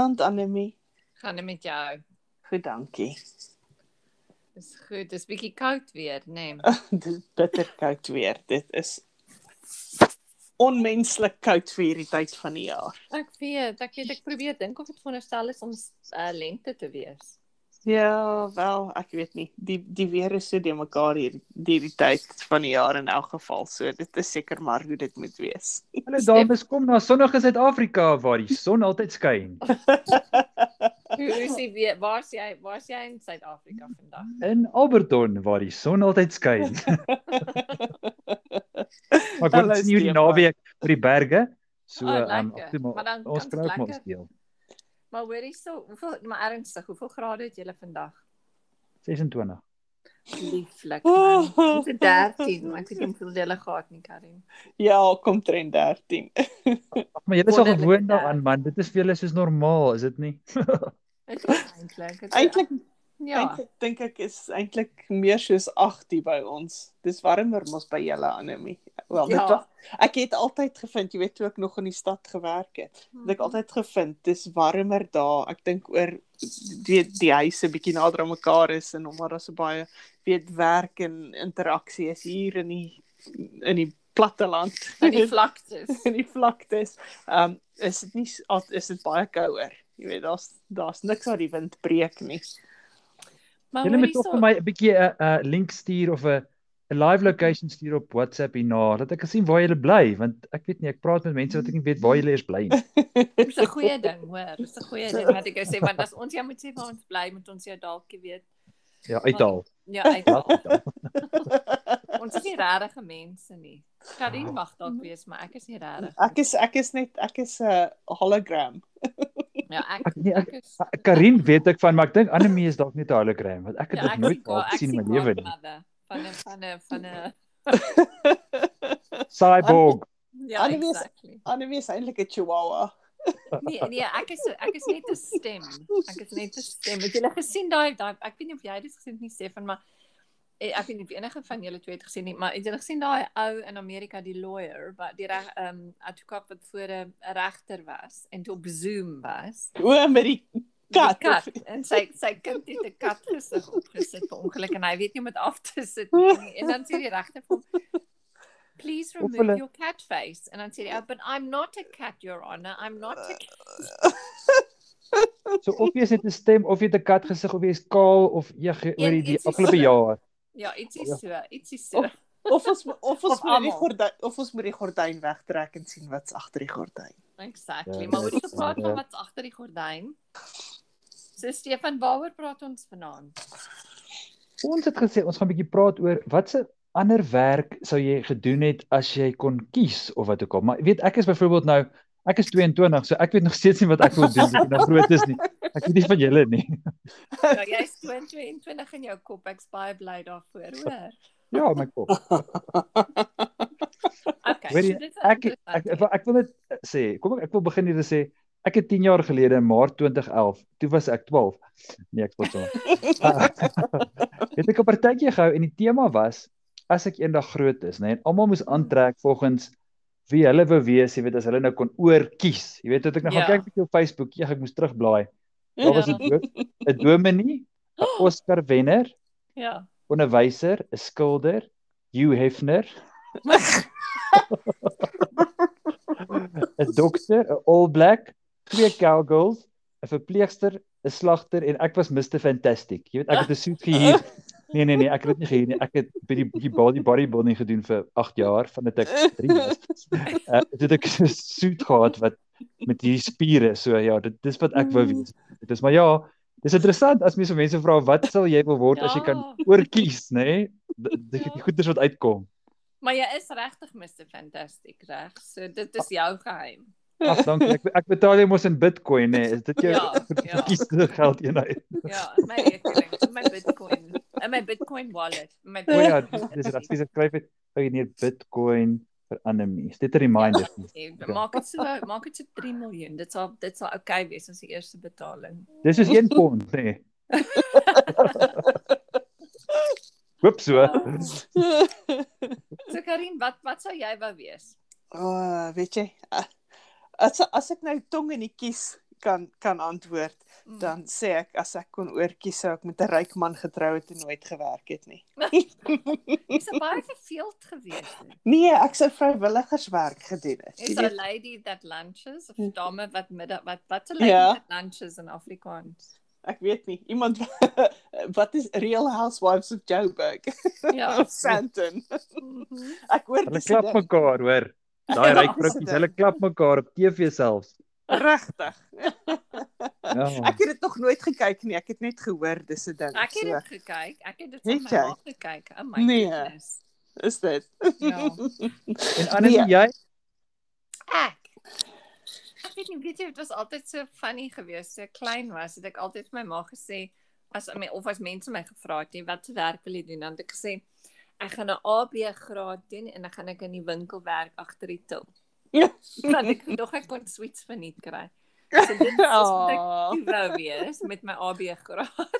Goeienaand Annelie. Gaan dit met jou? Goed, dankie. Dis goed. Dis bietjie koud weer, nê? Nee. Dit is bitter koud weer. Dit is onmenslik koud vir hierdie tyd van die jaar. Ek weet, ek weet ek probeer dink of dit veronderstel is om uh, lente te wees. Ja, wel, ek weet nie. Die die weer is so de mekaar hier hierdie tyd van die jaar in elk geval. So dit is seker maar hoe dit moet wees. Hallo dames, kom na sonnige Suid-Afrika waar die son altyd skyn. Hoe is die weer? Waar's jy? Waar's jy in Suid-Afrika vandag? In Alberton waar die son altyd skyn. maar word sien hierdie Stefan. naweek oor die berge. So Oh, ehm um, Maar dan ons kan ook maar lekker- speel. Maar hoor hierso, hoeveel maar ernstig, hoeveel grade het julle vandag? 26. Lieflik. man. Dit is 13, maar ek weet nie hoeveel julle gehad nie, Karin. Ja, kom trend 13. Ag, maar julle is al gewoond daaraan man. Dit is vir julle soos normaal, is dit nie? Dit is eintlik. Eintlik ja. eintlik dink ek is eintlik meer soos 8 hier by ons. Dis warmer mos by julle Annelie. Wel, dit Ja. was ek het altyd gevind, jy weet toe ek nog in die stad gewerk het, het ek altyd gevind dis warmer daar. Ek dink oor weet die huise bietjie nader aan mekaar is en omdat daar so baie weet werk en interaksie is hier in die in die platte land. in die vlaktes. in die vlaktes. Ehm um, is dit nie is dit baie kouer. Jy weet daar's daar's niks waar die wind breek nie. Maar hoor moet tog hierso- vir my 'n bietjie 'n 'n link stuur of 'n 'n live location stuur op WhatsApp hierna dat ek kan sien waar julle bly want ek weet nie ek praat met mense wat ek nie weet waar julle eers bly nie. Dis 'n goeie ding, hoor. Dis 'n goeie ding wat ek wou sê want as ons jou moet sê waar ons bly, moet ons jou dalk weet. Ja, uithaal. Ja. Ja, uithaal. ons is nie regte mense nie. Karin mag dalk wees, maar ek is nie regtig. Ek is ek is net ek is 'n uh, hologram. Ja, ek Ek nee, ek is Karin weet ek van, maar ek dink Annelie is dalk net 'n hologram want ek het ja, dit nooit al gesien in my lewe nie. Van 'n van 'n van 'n Cyborg. Ja, Annelie is- exactly. Annelie is eintlik 'n chihuahua. Nee, nee, ek is ek is net 'n stem. Ek is net 'n stem. Het julle gesien daai daai ek weet nie of jy dit gesien het nie Stefan, maar ek weet nie of enige van julle twee het gesien nie, maar het julle gesien daai ou in Amerika die lawyer wat die reg ehm um, advokaat wat voor 'n regter was en toe op Zoom was. O, met die kat. Die kat en sy sy kind het 'n kat gesig opgesit per ongeluk en hy weet nie om dit af te sit nie. En, dan sê die regter vir hom Please remove hulle- your cat face. En dan sê hy, oh, but I'm not a cat, your honor. I'm not a cat. So of jy net 'n stem of jy het 'n kat gesig of jy is kaal of jy oor die, afgelope jaar. Ja, ietsie so, ietsie so. Of ons of ons Of moet die gordyn of ons moet die gordyn wegtrek en sien wat's agter die gordyn. Exactly. Ja, Maar hoe dit die is praat maar, van wat's agter die gordyn? So Stefan, waaroor praat ons vanaand? Ons het gesê ons gaan 'n bietjie praat oor watse ander werk sou jy gedoen het as jy kon kies of wat ook al. Maar weet ek is byvoorbeeld nou ek is 22, so ek weet nog steeds nie wat ek wil doen as ek nou groot is nie. Ek weet nie van julle nie. Ja, jy's 22 in jou kop. Ek's baie bly daarvoor, hoor. Ja, my kop. Okay. Weet jy, so is Ek ek, ek, wil- ek wil net sê, kom ek ek wil begin hier te sê ek het 10 jaar gelede in Maart 2011, toe was ek 12. Nee, ek spot so. het ek 'n partytjie gehou en die tema was as ek eendag groot is, nê, en almal moes aantrek volgens wie hulle wou wees, jy weet as hulle nou kon oorkies. Jy weet dat ek nou gaan Ja. kyk bietjie op Facebook, ja, ek moes terugblaai. Daar was Ja. 'n do- 'n dominee, 'n Oscar wenner, Ja. onderwyser, 'n skilder, Hugh Hefner, 'n dokter, 'n all black, twee cowgirls, 'n verpleegster, 'n slagter en ek was Mr Fantastic. Jy weet ek het 'n suit gehuur. Nee nee nee, ek het dit nie gehuur nie. Ek het by die die body bodybuilding gedoen vir 8 jaar van dit ek 3 was. Uh, dit het ek 'n suit gehad wat met hierdie spiere. So ja, dit dis wat ek wou wees. Dit is maar ja, dis interessant as mense mense vra wat sal jy wil word as jy kan Ja. oorkies, nê? Nee? Dit die goeders wat uitkom. Maar jy is regtig Mr Fantastic, reg? So dit is jou geheim. Ag dankie. Ek ek betaal jy mos in Bitcoin nê. Is dit jou Ja, ja. kiesde geld eenheid? Ja, my rekening, in my Bitcoin, in my Bitcoin wallet, in my O ja, dis dis reg. Dis skryf dit ou hier Bitcoin vir Annelie. Dit 'n reminder. Nee, maak dit so maak dit so 3 miljoen. Dit sal dit sal okay wees as die eerste betaling. Dis soos 1 pond nê. Hoop so. So Karin, wat wat sou jy wou wees? O, weet jy, as as ek nou tong in die kies kan kan antwoord, Mm. dan sê ek as ek kon oortjie sou ek met 'n ryk man getrou het en nooit gewerk het nie. Dis baie verveeld geweest. het. Nee, ek sou vrywilligerswerk gedoen het. Is 'n lady that lunches of dame wat middag wat wat 'n Ja. lady that lunches in Afrikaans? ek weet nie, iemand wat is Real Housewives of Joburg? Ja. of Sandton. Mhm. Ek hoor Hulle klap mekaar, hoor. Daai Ja, ryk dit. hulle klap mekaar op TV selfs. Regtig. Ja. Ek het dit nog nooit gekyk nie. Ek het net gehoor dis 'n ding. Ek het So, dit gekyk. Ek het dit van my ma gekyk. Oh my Nee. goodness. is dit. Ja. En Annelie, Nee. jy? Ek Ek weet nie, weet jy, dit was altyd so funny geweest. So klein was, het ek altyd vir my ma gesê as my of as mense my gevra het, "Jy, wat se werk wil jy doen?" Dan het ek gesê, "Ek gaan 'n AB graad doen en dan gaan ek in die winkel werk agter die til." Ja. Want ek nog ek kon sweets verniet kry. So dit is wat ek Oh. wou wees met my AB graad.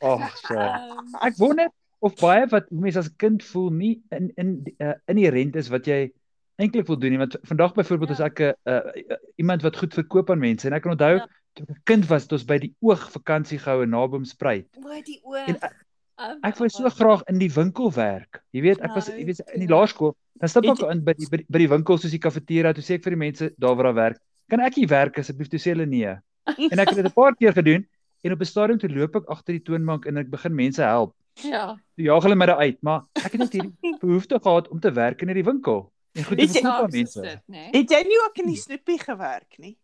Ag, so. Um, Ek wonder of baie wat mense as kind voel nie in in uh, inherent is wat jy eintlik wil doen nie. Want vandag byvoorbeeld Ja. as ek 'n uh, iemand wat goed verkoop aan mense en ek kan onthou Ja. toe ek 'n kind was, het ons by die oog vakansie gehou in Naboomspruit. o, die oog. En ek- Um, Ek wou so graag in die winkel werk. Jy weet, ek was jy weet in die Nou, laerskool, dan stap ek in by die by die, by die winkel soos die kafeteria, toe sê ek vir die mense daar waar daar werk, "Kan ek hier werk asseblief?" Toe sê hulle nee. En ek het dit 'n paar keer gedoen en op 'n stadium toe loop ek agter die toonbank en ek begin mense help. Ja. Toe jaag hulle my daar uit, maar ek het net hierdie behoefte gehad om te werk in hierdie winkel en goed te Weet jy- verkoop aan Snaaks is mense. dit, né? Het jy nie ook in die snoepie gewerk nie?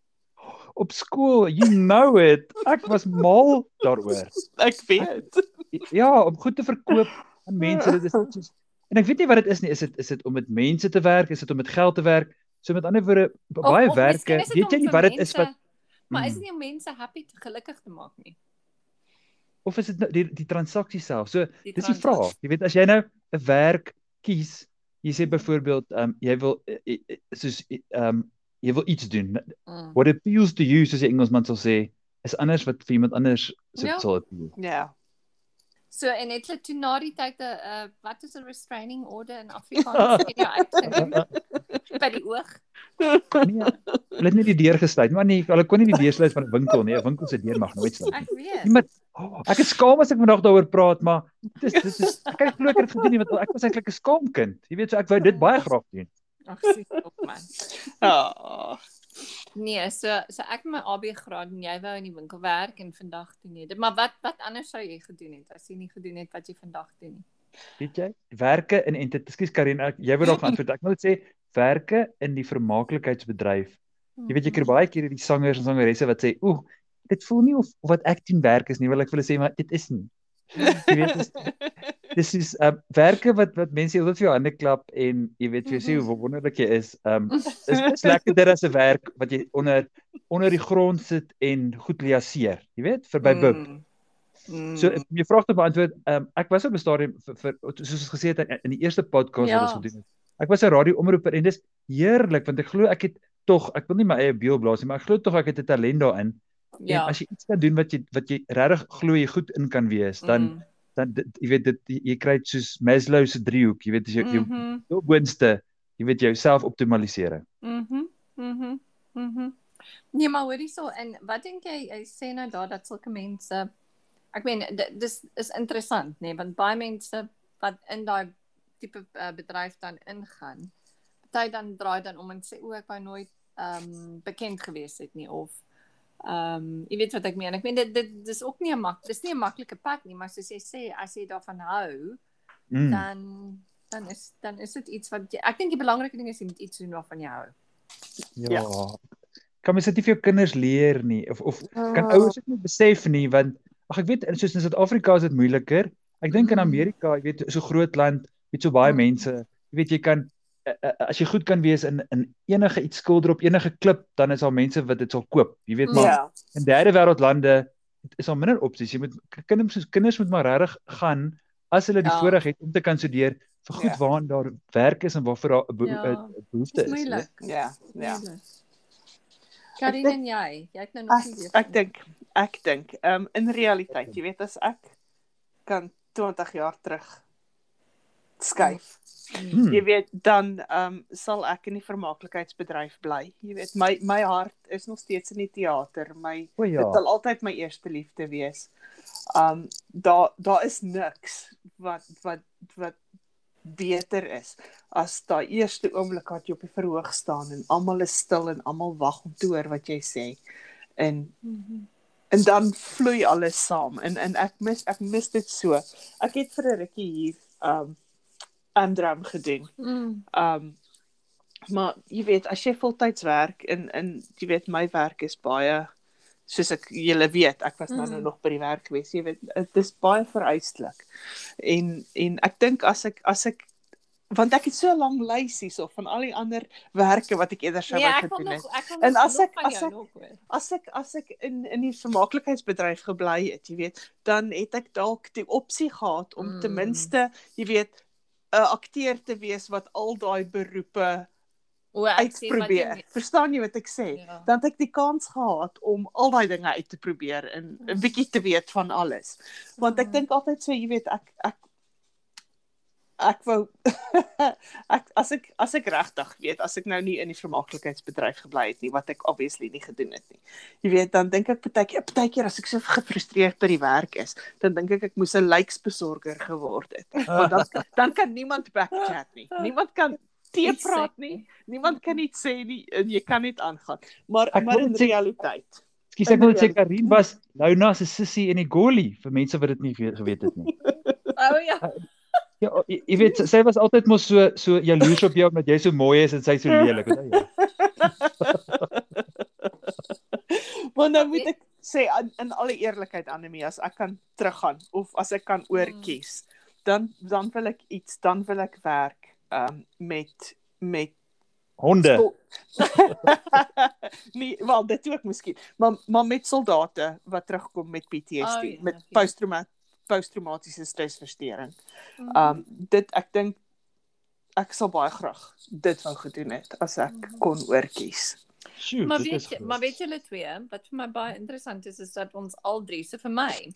Op skool, you know it. Ek was mal daaroor. Ek weet. Ja, om goed te verkoop aan mense, dit is soos en ek weet nie wat dit is nie. Is dit is dit om met mense te werk? Is dit om met geld te werk? So met ander woorde, baie Of- of werke, weet jy nie wat dit is wat Maar is dit nie om mense happy te gelukkig te maak nie? of is dit nou die die transaksie self? So Die dis die vraag. Jy weet as jy nou 'n werk kies, jy sê byvoorbeeld, ehm um, jy wil eh, eh, eh, soos ehm um, jy wil iets doen. Mm. What appeals to you soos die Engelsman sal sê, is anders wat vir iemand anders sou Ja. sal appeal. Ja. So en het hulle toe na die tyd 'n uh, wat is 'n restraining order in Afrikaans en ja uitgeneem by die oog. Nee, hulle het nie die deur gesluit, maar nee, hulle kon nie die deur sluit van 'n winkel nie. 'n Winkel se deur mag nooit sluit. Ek weet. Niemand oh, ek is skaam as ek vandag daaroor praat, maar dis dis is ek kan nie glo ek het dit gedoen nie want ek was eintlik 'n skaamkind. Jy weet so ek wou dit baie graag doen. Ag sien op man. Ah. Nee, so so ek met my AB graad en jy wou in die winkel werk en vandag doen jy dit. Maar wat wat anders sou jy gedoen het as jy nie gedoen het wat jy vandag doen nie? Weet jy? Werke in en ekskuus Karin, ek, jy wou dalk antwoord. Ek wil sê werke in die vermaaklikheidsbedryf. Jy weet jy kry baie keer hierdie sangers en sangeresse wat sê, "Oeh, dit voel nie of, of wat ek doen werk is nie." Wil ek vir hulle sê, maar dit is nie. Jy weet dis dis is uh, werke wat wat mense heeltyd vir jou hande klap en jy weet jou sê hoe wonderlik jy is. Um is is lekkerder as 'n werk wat jy onder onder die grond sit en goed liaseer. Jy weet, verby bub. Mm. Mm. So om jou vraag te beantwoord, um, ek was op 'n stadium vir, vir soos ons gesê het in, in die eerste podcast Ja. wat ons gedoen het. Ek was 'n radioomroeper en dis heerlik want ek glo ek het tog, ek wil nie my eie beeld blaas nie, maar ek glo tog ek het 'n talent daarin. Ja. En as jy iets kan doen wat jy wat jy regtig glo jy goed in kan wees, dan Mm. Dan dit, jy weet dit jy kry dit soos Maslow se driehoek, jy weet as jou jou Mhm. jou boonste, jy weet jouself optimalisering. Mhm. Mhm. Mhm. Nee, maar hoorie so en wat dink jy jy sê nou daar dat sulke mense ek meen di- dis is interessant nê nee, want baie mense wat in daai tipe uh, bedryf dan ingaan party dan draai dan om en sê o ek wou nooit ehm um, bekend gewees het nie of ehm um, jy weet wat ek meen ek meen dit dit dis ook nie 'n mak dis nie 'n maklike pad nie maar soos jy sê as jy daarvan hou Mm. dan dan is dan is dit iets wat jy, ek dink die belangrike ding is jy moet iets doen waarvan jy hou Ja. Ja. Kan mens dit nie vir jou kinders leer nie of of kan Ah. ouers dit nie besef nie want ag ek weet soos in Suid-Afrika is dit moeiliker. Ek dink in Mm. Amerika, jy weet so groot land, weet so baie Mm. mense, jy weet jy kan as jy goed kan wees in in enige iets skilder op enige klip, dan is daar mense wat dit sal koop. Jy weet maar Ja. in derde wêreld lande is daar minder opsies. Jy moet kinders kinders moet maar regtig gaan as hulle die Ja. voorreg het om te kan studeer vir goed Ja. waaraan daar werk is en waarvoor daar 'n beho Ja. 'n behoefte is. weet. moeilik. Ja, ja. Karin en jy, jy het nou nog nie ek dink ek dink ehm um, in realiteit, jy weet as ek kan 20 jaar terug skuif. Hmm. Jy weet dan ehm um, sal ek in die vermaaklikheidsbedryf bly. Jy weet my my hart is nog steeds in die teater. My O ja. dit sal altyd my eerste liefde wees. Um daar daar is niks wat wat wat beter is as daai eerste oomblik wat jy op die verhoog staan en almal is stil en almal wag om te hoor wat jy sê. En en dan vloei alles saam en en ek mis ek mis dit so. Ek het vir 'n rukkie hier um Amdram gedoen. Mm. Um maar jy weet as jy voltyds werk en en jy weet my werk is baie soos ek julle weet, ek was nou, nou Mm. nog by die werk gewees. Jy weet dit is baie vereislik. En en ek dink as ek as ek want ek het so 'n lang lys hierso van al die ander werke wat ek eerder sou Ja, wou gedoen het. nog En as ek- as ek-. As ek as ek in in die vermaaklikheidsbedryf gebly het, jy weet, dan het ek dalk die opsie gehad om Mm. ten minste, jy weet, 'n akteur te wees wat al daai beroepe O, ek sien wat jy uitprobeer. Verstaan jy wat ek sê? Ja. Dan het ek die kans gehad om al daai dinge uit te probeer en 'n bietjie te weet van alles. Want ek Mm. dink altyd so, jy weet, ek ek ek wou ek as ek as ek regtig weet as ek nou nie in die vermaaklikheidsbedryf gebly het nie wat ek obviously nie gedoen het nie. Jy weet dan dink ek partykeer partykeer as ek so gefrustreerd by die werk is, dan dink ek ek moes 'n lyksbesorger geword het. Want dan dan kan niemand backchat nie. Niemand kan tee sê praat nie. Niemand kan iets sê nie en jy kan net aangaan. Maar Ek maar in sê- realiteit. Ekskuus, ek wil sê Karin was Louna se sussie in die Goli vir mense wat dit nie ge- geweet het nie. O ja. Ja, jy, jy weet sy was altyd mos so so jaloers op jou omdat jy so mooi is en sy so lelik. onthou jy? Maar nou moet ek sê in, in alle eerlikheid Anemie as ek kan teruggaan of as ek kan oorkies, dan dan wil ek iets, dan wil ek werk um met met Honde. nee, wel dit ook miskien, maar maar met soldate wat terugkom met PTSD, Oh, ja, met oké. Posttrauma posttraumatiese stresversteuring. Mm. Um dit ek dink ek sal baie graag dit wou gedoen het as ek Mhm. kon oorkies. Sjoe, Maar weet jy, maar weet julle twee, wat vir my baie interessant is is dat ons al drie se vir my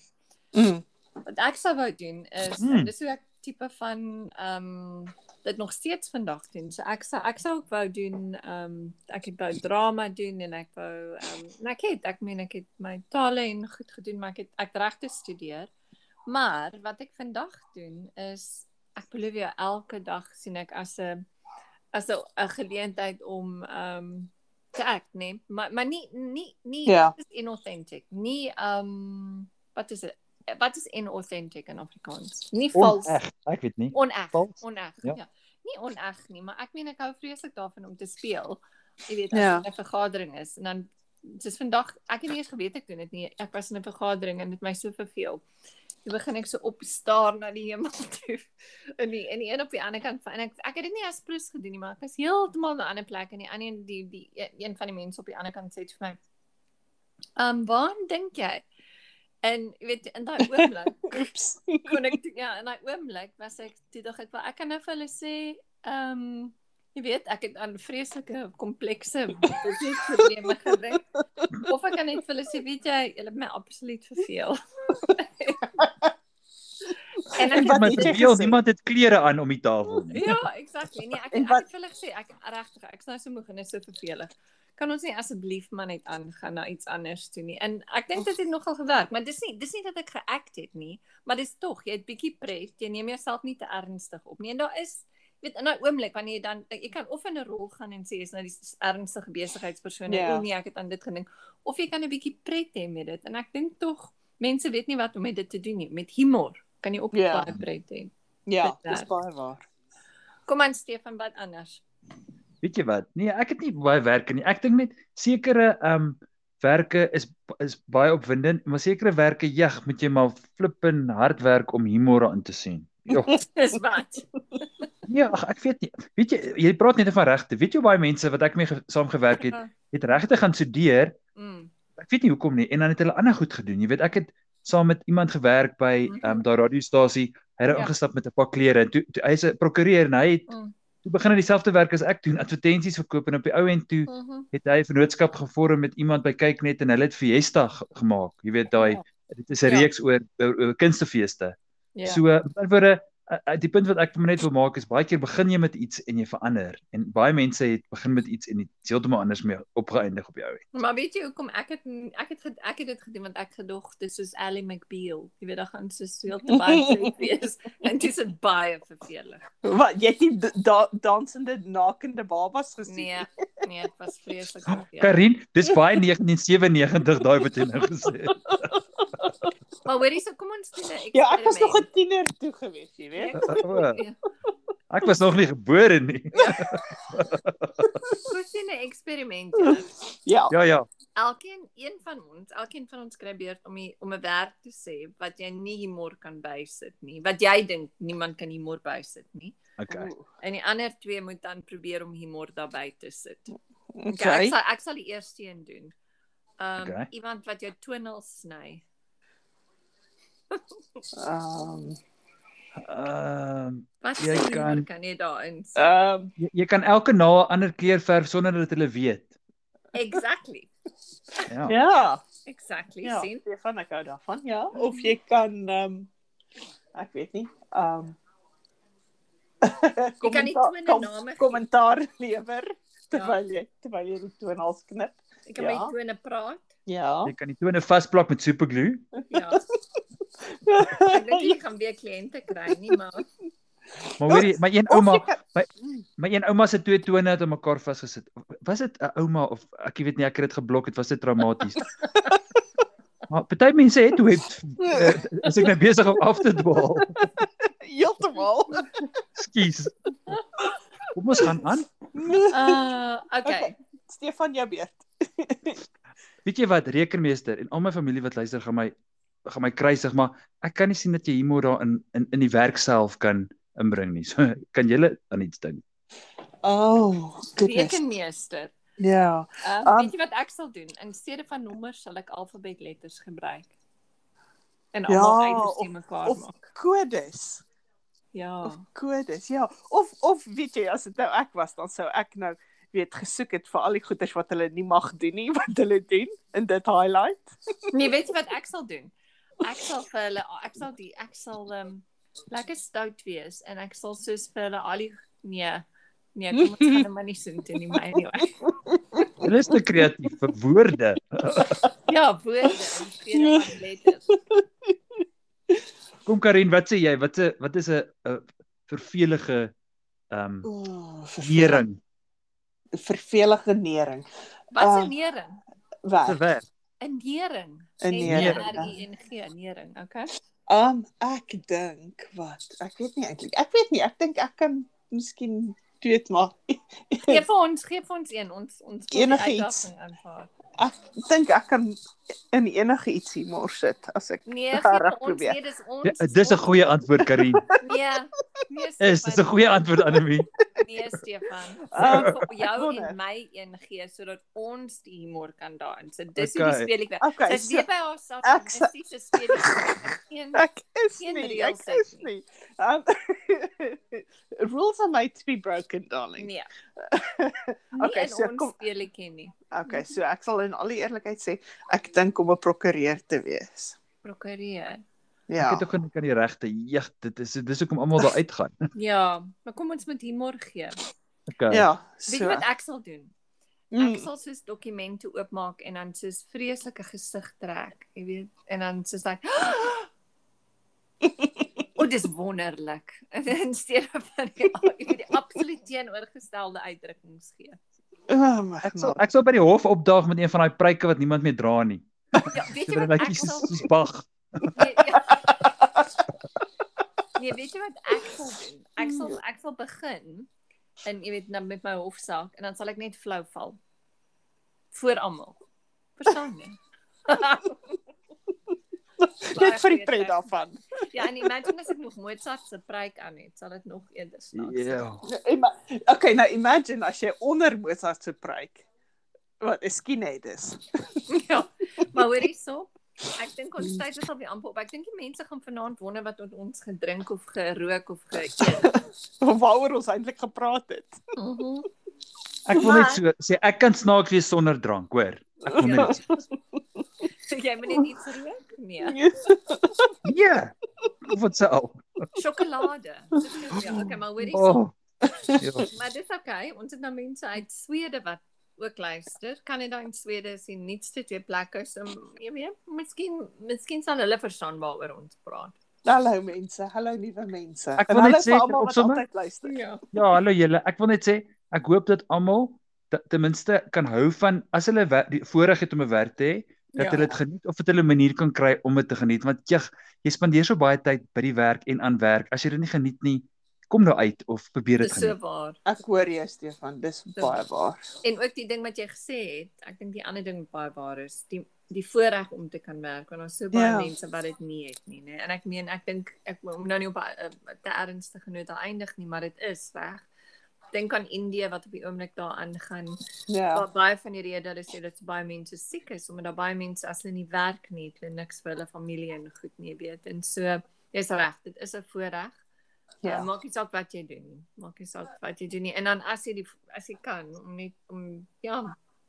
Mm. wat ek sou wou doen is mm. dis hoe ek tipe van ehm um, dit nog steeds vandag doen. So ek sou ek sou ook wou doen ehm um, ek het wou drama doen en ek wou ehm um, ek het ek meen ek het my tale en goed gedoen, maar ek het ek regte studeer. Maar wat ek vandag doen is ek beloof jou elke dag sien ek as 'n as 'n geleentheid om ehm um, te act, nee, maar maar nie nie nie Ja. dit is inauthentic. Nie ehm um, wat is dit? Wat is inauthentic in Afrikaans? Nie vals. Oneg, ek weet nie. Oneg. Oneg. Ja. Ja. ja. Nie oneg nie, maar ek meen ek hou vreeslik daarvan om te speel. Jy weet as Ja. 'n vergadering is en dan dis vandag ek het nie eens geweet ek doen dit nie. Ek was in 'n vergadering en dit my so verveel. Toe begin ek so opstaar na die hemel toe. En die en die een op die ander kant van en ek ek het dit nie as plus gedoen nie, maar ek was heeltemal na 'n ander plek en die ander een die die een van die mense op die ander kant sê vir my: "Ehm, um, waaraan dink jy?" En jy weet in daai oomblik Oeps. kon ek ja, in daai oomblik was ek toe dog ek wel ek kan nou vir hulle sê, ehm um, jy weet, ek het aan vreeslike komplekse probleme gedink. Of ek kan net vir hulle sê, weet jy, julle het my absoluut verveel. en ek het veel gesê? niemand het klere aan om die tafel nie. Ja, exactly. Nee, ek ek wat- het vir hulle gesê, ek regtig, ek's nou so moeg en is so vervelig. Kan ons nie asseblief maar net aangaan na iets anders toe nie. En ek dink dit het nogal gewerk, maar dis nie dis nie dat ek geact het nie, maar dis tog, jy het bietjie pret, jy neem jouself nie te ernstig op nie. En daar is weet in daai oomblik wanneer jy dan jy kan of in 'n rol gaan en sê jy's nou die ernstige besigheidspersoon Ja. en o nee, ek het aan dit gedink, of jy kan 'n bietjie pret hê met dit. En ek dink tog mense weet nie wat om met dit te doen nie. Met humor kan jy ook Ja. baie pret hê. Ja, dis werk. baie waar. Kom aan Stefan, wat anders? Weet jy wat? Nee, ek het nie baie werke nie. Ek dink net sekere ehm um, werke is is baie opwindend, maar sekere werke, jag, moet jy maar flippin hard werk om humor aan te sien. Ja, Dis wat. ja, ag, ek weet nie. Weet jy, jy praat net van regte. Weet jy baie mense wat ek mee ge- saamgewerk het, het regte gaan studeer. Mm. Ek weet nie hoekom nie en dan het hulle ander goed gedoen. Jy weet, ek het saam met iemand gewerk by Mhm. ehm um, daai radiostasie. Hy het Ja. ingestap met 'n paar klere en toe, toe hy's 'n prokureur en hy het Mm. toe begin hy dieselfde werk as ek doen, advertensies verkoop en op die ou end toe Mhm. het hy 'n vennootskap gevorm met iemand by Kyknet en hulle het Fiesta gemaak. Jy weet daai Ja. dit is 'n Ja. reeks oor oor, oor kunstefeeste. Ja. So met ander woorde, uh, die punt wat ek vir my net wil maak is baie keer begin jy met iets en jy verander en baie mense het begin met iets en dit heeltemal anders mee opgeëindig op jou. Maar weet jy hoekom ek het ek het ek het dit gedoen want ek gedog dis soos Ally McBeal. Jy weet dan gaan so veel te baie wees en dit is baie vervelig. Wat jy het nie da dansende nakende babas gesien Nee, nee, dit was vreeslik vervelig. Karin, dis baie 1997 daai wat jy nou gesê het. Maar hoorie, so kom ons doen 'n Ja, ek was nog. 'n tiener toe gewees, jy weet. Ja. Ek was nog nie gebore nie. Ons doen 'n eksperiment. julle. Ja. Ja ja. Elkeen een van ons, elkeen van ons kry beurt om die, om 'n werk te sê wat jy nie humor kan bysit nie. Wat jy dink niemand kan humor bysit nie. Okay. En die ander twee moet dan probeer om humor daarbey te sit. Okay, Okay. ek sal ek sal die eerste een doen. Um Okay. iemand wat jou tonnels sny. Ehm Ehm Wat Jy jy kan- kan kan jy daarin ehm jy, jy kan elke naal 'n ander kleur verf sonder dat hulle weet. Exactly. Ja. ja. Exactly. Ja, sien? Stefan ek hou daarvan. Ja, of jy kan ehm ek weet nie. Ehm Jy kan nie twinne kom- name kommentaar lewer terwyl jy terwyl jy die tonals knip. Ek kan Ja. met tone praat. Ja. Jy kan die tone vasplak met superglue. Ja. Ek dink jy gaan weer kliënte kry nie, maar Maar hoorie, my een ouma, kan- my een ouma se twee tone het aan mekaar vasgesit. Was dit 'n ouma of ek weet nie, ek het dit geblok, dit was dit traumaties. Maar party mense het hoe het as ek nou besig om af te dwaal. Heeltemal. Skus. Kom ons gaan aan. uh okay. Stefan jou beurt. Weet jy wat, rekenmeester en al my familie wat luister gaan my gaan my kruisig, maar ek kan nie sien dat jy humor daarin in in die werk self kan inbring nie. So kan jy aan iets dink? Oh, goodness. Rekenmeester. Ja. Uh, Um, weet jy wat ek sal doen? In steede van nommers sal ek alfabetletters gebruik. En Ja, almal uitgestem mekaar Of maak. kodes. Ja. Of kodes. Ja. Of of weet jy as dit nou ek was dan sou ek nou weet gesoek het vir al die goeders wat hulle nie mag doen nie wat hulle doen en dit highlight. Nee, weet jy wat ek sal doen? Ek sal vir hulle ek sal die ek sal ehm um, lekker stout wees en ek sal soos vir hulle al die nee nee, kom ons gaan nou maar nie so doen nie, maar anyway. Hulle is te kreatief vir woorde. Ja, woorde in steede van letters. Kom Karin, wat sê jy? Wat 'n wat is 'n vervelige ehm um, Oh, nering vervelige nering. Wat 'n Ah. nering? Werk. Werk? 'n Nering. Een nering, N R I N G, nering, okay? Um ek dink wat? Ek weet nie eintlik. Ek weet nie. Ek dink ek kan miskien weet maar. Gee vir ons, gee vir ons een. Ons ons Enige iets. aanvaar. Ek dink ek kan in enige iets humor sit as ek Nee, vir ons, probeer. nee, dis ons. Ja, dis 'n goeie antwoord Karin. Nee. Nee, Is dis 'n goeie antwoord Annelie. Nee, Stefan. Ek vir jou wonder. en my een gee sodat ons die humor kan daarin sit. Dis Okay. hoe die speel ek weer. Okay, so weer by haarself. ek sa- Dis die speel ek. Geen ek is Geen nie. Ek is nie. Um, rules are made to be broken, darling. nee. Okay, Okay, so so ons kom- speel ek nie. Okay, so ek sal in al die eerlikheid sê ek dink om 'n prokureur te wees. Prokureer. Ek Ja. het ook gedink aan die regte. Jeg, dit is dis hoekom almal daar uitgaan. Ja, maar kom ons met humor gee. Okay. Ja. Weet So. jy wat ek sal doen? mm, Ek sal soos dokumente oopmaak en dan soos vreeslike gesig trek, jy weet, en dan soos like O, dis wonderlik. In steede van die, jy weet, die absoluut teenoorgestelde uitdrukkings gee. oh my Ek sal ek sal by die hof opdaag met een van daai pryke wat niemand meer dra nie. Ja, weet jy So wat ek sal soos bag. nee, ja. weet jy wat ek sal doen? Ek sal ek sal begin en jy weet nou met my hofsaak en dan sal ek net flou val. Voor almal. Verstaan jy? Net vir die pret daarvan. Ja, en imagine as ek nog Mozart se preek aan het, sal dit nog eerder snaaks. Ja. Ima- Okay, nou imagine as jy onder Mozart se preek wat 'n skinhead is. ja. Maar hoor hierso. Ek dink ons tyd is al weer amper op. Ek dink die mense gaan vanaand wonder wat ons gedrink of gerook of geëet. Waaroor ons eintlik gepraat het. Mhm. Ek wil net so sê ek kan snaaks wees sonder drank, hoor. Ek wil Ja. net sê. Jy moet net iets rook? Nee. Ja. Of wat sou? Sjokolade. Dis Ja, okay, maar hoorie. Oh. So, Ja. maar dis okay. Ons het nou mense uit Swede wat ook luister. Kanada en Swede is die nuutste twee plekke. So jy weet, miskien miskien sal hulle verstaan waaroor ons praat. Hallo mense, hallo nuwe mense. Ek wil net sê, almal op wat sommer- altyd luister. Ja. Ja, hallo julle. Ek wil net sê ek hoop dat almal te- ten minste kan hou van as hulle die voorreg het om 'n werk te hê, dat Ja. hulle dit geniet of dat hulle 'n manier kan kry om dit te geniet want jy jy spandeer so baie tyd by die werk en aan werk. As jy dit nie geniet nie, kom nou uit of probeer dit Dis so waar. Ek hoor jou Stefan, dis baie waar. En ook die ding wat jy gesê het, ek dink die ander ding baie waar is, die die voorreg om te kan werk want daar's so baie Ja. mense wat dit nie het nie, né? En ek meen ek dink ek wil nou nie op 'n uh, te ernstige noot eindig nie, maar dit is reg. Dink aan Indië wat op die oomblik daar aangaan. Ja. Waar baie van die redes hulle sê dat baie mense siek is omdat daar baie mense as hulle nie werk nie, hulle niks vir hulle familie en goed nie weet. En so jy's reg, dit is 'n voorreg. Ja. Uh, maak nie saak wat jy doen nie. Maak nie saak wat jy doen nie. En dan as jy die as jy kan om net om ja,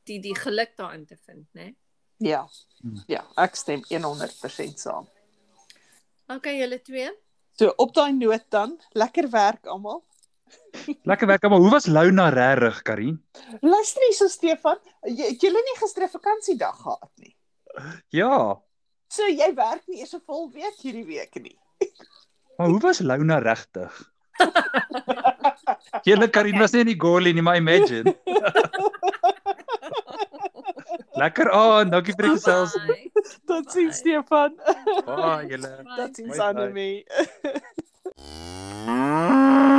die die geluk daarin te vind, né? Ja. Hmm. Ja, ek stem 100% saam. Okay, julle twee. So op daai noot dan, lekker werk almal. Lekker werk, maar hoe was Luna regtig, Karin? Luister hier so Stefan, jy het julle nie gister 'n vakansiedag gehad nie. Ja, So jy werk nie eers 'n vol week hierdie week nie. Maar hoe was Luna regtig? Julle Karin okay. was nie in die goalie nie, maar imagine. Lekker aan, dankie vir die gesels. Tot sins Stefan. Baie julle. Tot sins Annelie.